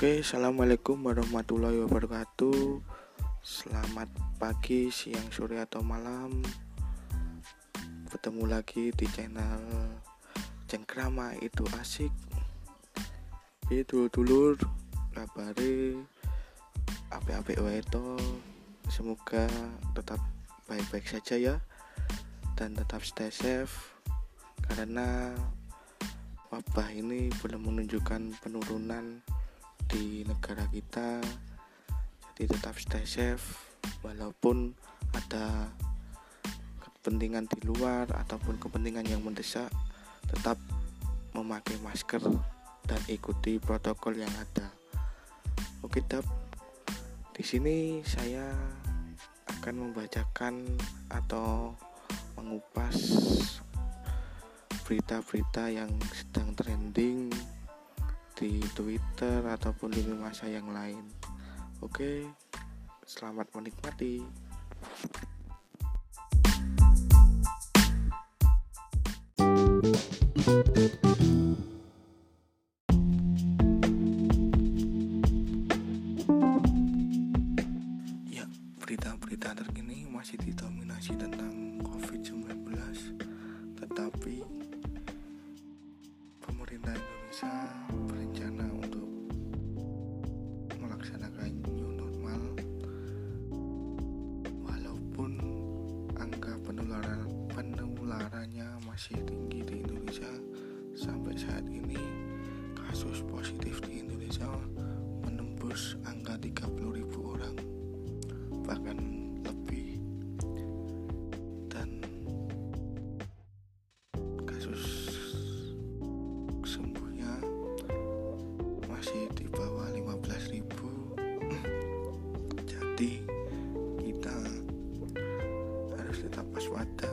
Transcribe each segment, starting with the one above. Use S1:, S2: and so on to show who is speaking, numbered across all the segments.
S1: Oke, assalamualaikum warahmatullahi wabarakatuh. Selamat pagi, siang, sore atau malam. Ketemu lagi di channel Cengkrama itu asik. Itu dulur kabare ape-ape wae to. Semoga tetap baik-baik saja ya dan tetap stay safe karena wabah ini belum menunjukkan penurunan di negara kita jadi tetap stay safe walaupun ada kepentingan di luar ataupun kepentingan yang mendesak tetap memakai masker dan ikuti protokol yang ada. Oke dap. Di sini saya akan membacakan atau mengupas berita-berita yang sedang trending di Twitter ataupun di masa yang lain. Oke, selamat menikmati. Ya, berita-berita terkini masih didominasi tentang COVID-19, tetapi pemerintah Indonesia kasus positif di Indonesia menembus angka 30.000 orang bahkan lebih. Dan kasus sembuhnya masih di bawah 15.000 jadi kita harus tetap waspada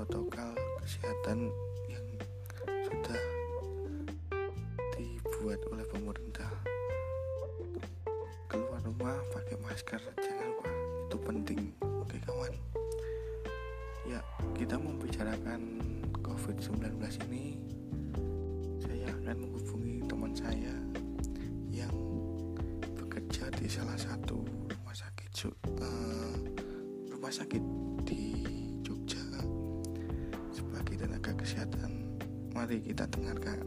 S1: protokol kesehatan yang sudah dibuat oleh pemerintah. Keluar rumah pakai masker jangan lupa itu penting. Oke kawan. Ya kita membicarakan covid-19 ini. Saya akan menghubungi teman saya yang bekerja di salah satu rumah sakit eh, rumah sakit mari kita dengarkan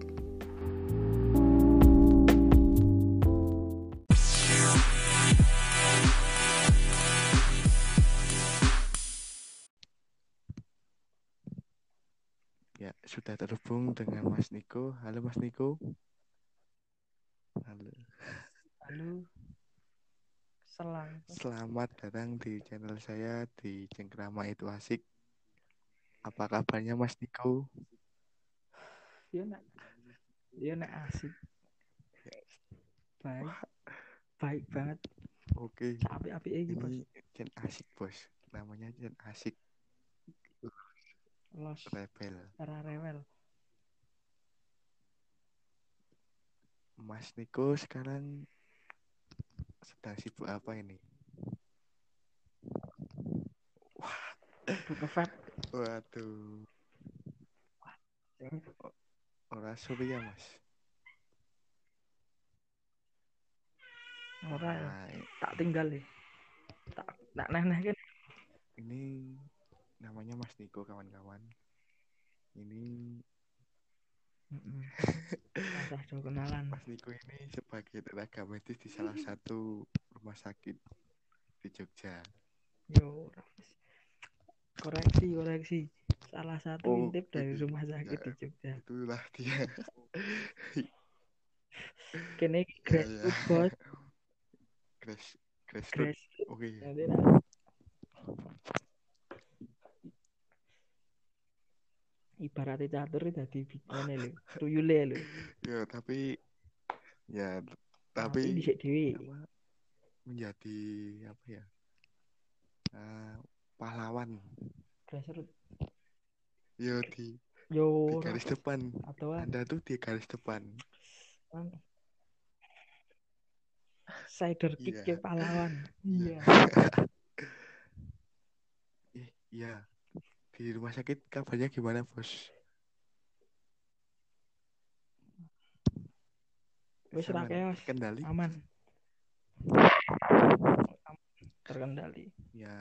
S1: Ya, sudah terhubung dengan Mas Niko. Halo Mas Niko. Halo.
S2: Halo. Selang.
S1: Selamat datang di channel saya di Cengkrama itu asik. Apa kabarnya Mas Niko?
S2: Iya nak. Iya nak asik. Baik. Baik banget.
S1: Oke.
S2: Api-api iki bos.
S1: Ini Chen asik bos. Namanya Chen asik
S2: Los.
S1: rebel.
S2: Era rewel.
S1: Mas Niko sekarang sedang sibuk apa ini?
S2: Buka vape.
S1: Waduh, ora surya mas.
S2: Ora ya.
S1: Nah,
S2: Tak tinggal ya. Tak tak neh-neh kan.
S1: ini namanya Mas Niko kawan-kawan. Ini
S2: Heeh. Rasa do kenalan.
S1: Mas Niko ini sebagai tenaga medis di salah satu rumah sakit di Jogja.
S2: Yo. ora. Koreksi, koreksi. Salah satu
S1: Oh,
S2: intip dari
S1: itu.
S2: rumah sakit
S1: Ya.
S2: di Jogja.
S1: Itulah dia.
S2: Kene iki
S1: Ya,
S2: grassroots
S1: ya.
S2: bos.
S1: Grass, grass,
S2: Grass.
S1: Oke.
S2: Nanti nak. Ibaratnya catur dadi ngene lho, tuyule lho.
S1: Ya, tapi ya
S2: Tapi
S1: tapi
S2: dhisik dhewe.
S1: apa, menjadi apa ya? pahlawan.
S2: Grassroots
S1: yo di
S2: yo
S1: di garis depan.
S2: atau
S1: anda tuh di garis depan.
S2: Sider kick yeah. pahlawan. Iya.
S1: Yeah. iya. Di rumah sakit kabarnya gimana bos?
S2: Wis ra
S1: kendali
S2: aman. Terkendali.
S1: Ya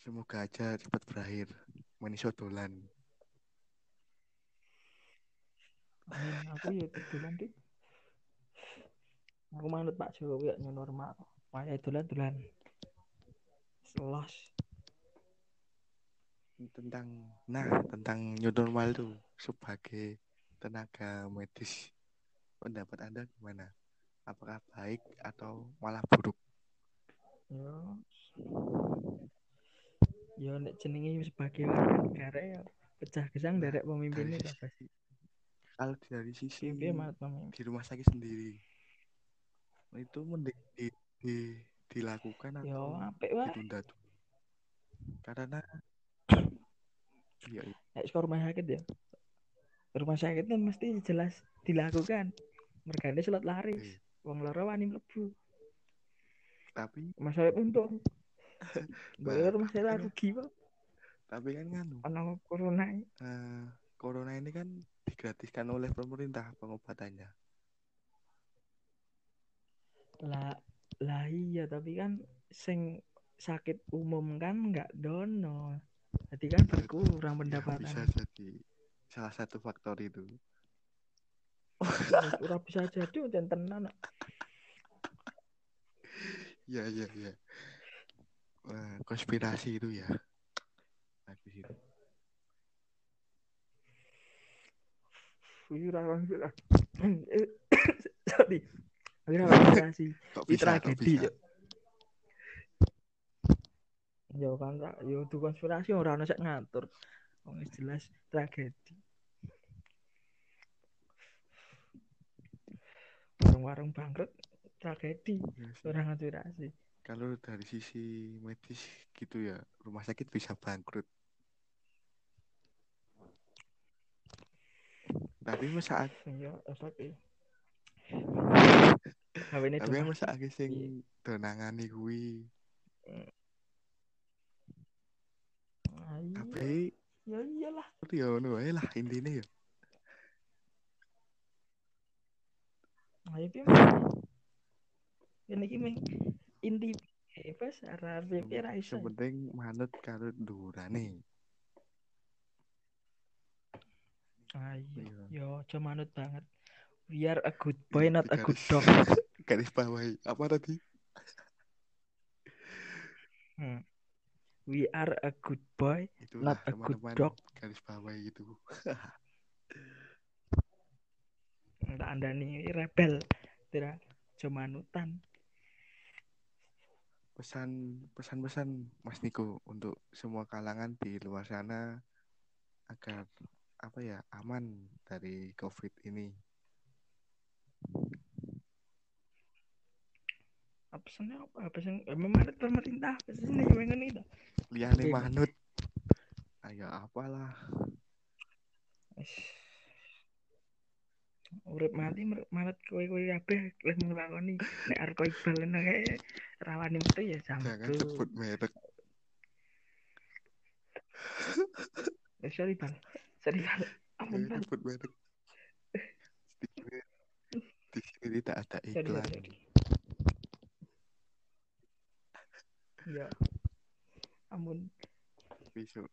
S1: semoga aja cepat berakhir. Maniso dolan.
S2: Amin. Aku ya dolan dik. Aku manut Pak Jokowi ya normal. Maya dolan dolan. Selos.
S1: tentang nah tentang new normal itu sebagai tenaga medis pendapat anda gimana apakah baik atau malah buruk
S2: Yo. Yo nek jenenge sebagai negara ya pecah gesang
S1: Nah,
S2: derek pemimpinnya Bas.
S1: sisi, kalau dari sisi
S2: pemimpin?
S1: di rumah sakit sendiri itu mending di, di- dilakukan
S2: Yo
S1: atau
S2: apik wae.
S1: ditunda tuh karena ya
S2: Nek ke rumah sakit ya. Rumah sakit kan mesti jelas dilakukan. Mergane slot laris.
S1: Oke.
S2: Wong loro wani mlebu.
S1: tapi
S2: sakit untung. Rumah sakit
S1: tapi-
S2: rugi kok.
S1: tapi kan nganu
S2: Ana corona.
S1: eh, corona ini kan digratiskan oleh pemerintah pengobatannya
S2: Lah lah iya tapi kan sing sakit umum kan nggak dono. Jadi kan berkurang
S1: Ya, bisa
S2: pendapatan.
S1: jadi salah satu faktor itu
S2: Ora bisa jadi udah tenan.
S1: Iya iya iya. Wah, konspirasi itu ya. Habis itu.
S2: Wih, ora konspirasi. Sorry. Ora konspirasi. Ini tragedi. Yo kan tak yo itu konspirasi ora ono sek ngatur. Wong jelas tragedi. Warung-warung bangkrut tragedi,
S1: Iya sih.
S2: ora konspirasi.
S1: Kalau dari sisi medis gitu ya, rumah sakit bisa bangkrut. Tapi masa
S2: Iya, efek ya.
S1: Tapi masa akeh sing donangani kuwi.
S2: Ah, iya.
S1: Tapi
S2: Ya iyalah.
S1: ya ngono wae lah intine ya.
S2: Ayo piye? Ini iki meng inti bebas ora piye ra iso.
S1: Penting manut karo durane.
S2: Ayo,
S1: Iya.
S2: yo aja manut banget. We are a good boy, not a good dog.
S1: Garis bawahi. Apa tadi?
S2: Hmm. We are a good boy,
S1: Itulah
S2: not a good dog.
S1: garis bawahi itu.
S2: Tak andani rebel. Tidak aja manutan.
S1: Pesan pesan-pesan Mas Niko untuk semua kalangan di luar sana agar apa ya aman dari COVID ini.
S2: Apa sih apa? Apa sih? Memang pemerintah. Sih ini yang ngene itu?
S1: Liane manut. Ayo apalah.
S2: Wis. Urip mati mer- manut kowe-kowe kabeh wis nglakoni nek arep kowe kae rawani metu ya
S1: Jangan
S2: jambu.
S1: sebut merek.
S2: Eh, sorry bal. Sorry bal. Ampun
S1: Jangan
S2: bal.
S1: sebut merek. Di sini, di sini tidak ada iklan.
S2: sorry, sorry. Ya. Ampun.
S1: Besok.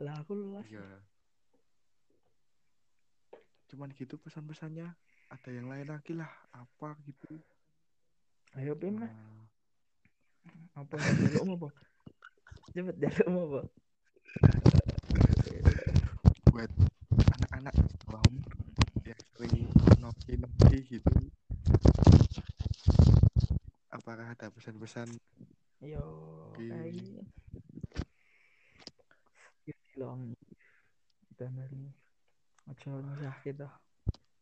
S2: Lah aku lelas.
S1: Ya. Cuman gitu pesan-pesannya. Ada yang lain lagi lah. Apa gitu.
S2: Ayo pim lah.
S1: Ah,
S2: Apa jaluk apa? Cepet jaluk apa?
S1: buat anak-anak di bawah umur yang sering noki-noki gitu apakah ada pesan-pesan
S2: Yo, kayak Long. Bener. Aja nyusah kita.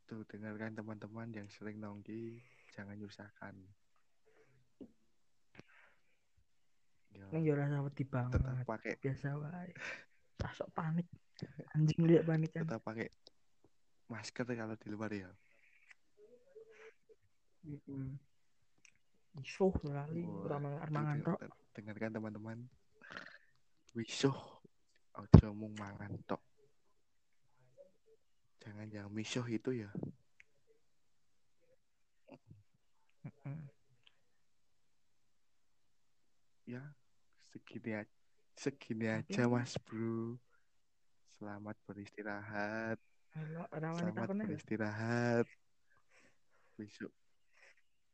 S1: tuh dengarkan teman-teman yang sering nongki jangan nyusahkan ya,
S2: Ning yo rasa wedi
S1: tetap
S2: banget.
S1: pakai
S2: Biasa wae. Tasok panik. Anjing lihat panik kan.
S1: tetap pakai masker kalau di luar ya
S2: Mm. Isuh lali
S1: Wah,
S2: ora mangan
S1: Tuh,
S2: mangan
S1: tuh,
S2: tok.
S1: dengarkan teman-teman wisuh ojo mung mangan tok jangan yang misuh itu ya
S2: Hmm.
S1: ya segini aja segini aja mas bro selamat beristirahat selamat beristirahat besok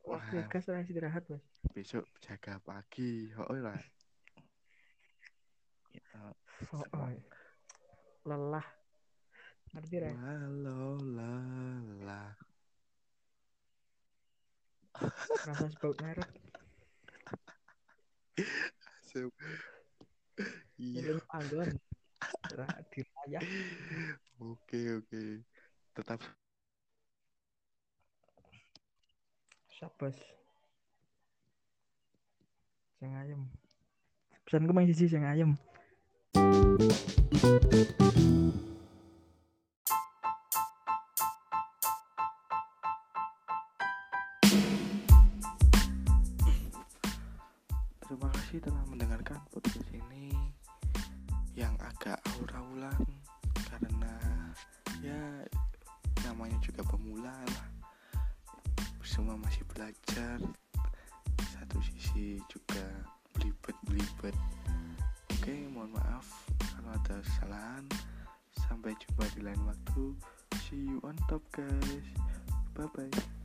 S2: Las
S1: Wah.
S2: Vegas ora istirahat, Bos.
S1: besok jaga pagi oh lah Ya,
S2: Oh, oh. Lelah. Ngerti ra?
S1: walau lelah
S2: Rasa sebut merek.
S1: Iya
S2: panggon. Dirayah.
S1: oke oke tetap
S2: Siap, Bos. Sing ayem. Pesanku main siji sing ayem.
S1: Namanya juga pemula lah. Semua masih belajar. Satu sisi juga belibet-belibet. Oke, mohon maaf kalau ada kesalahan. Sampai jumpa di lain waktu. See you on top guys. Bye bye.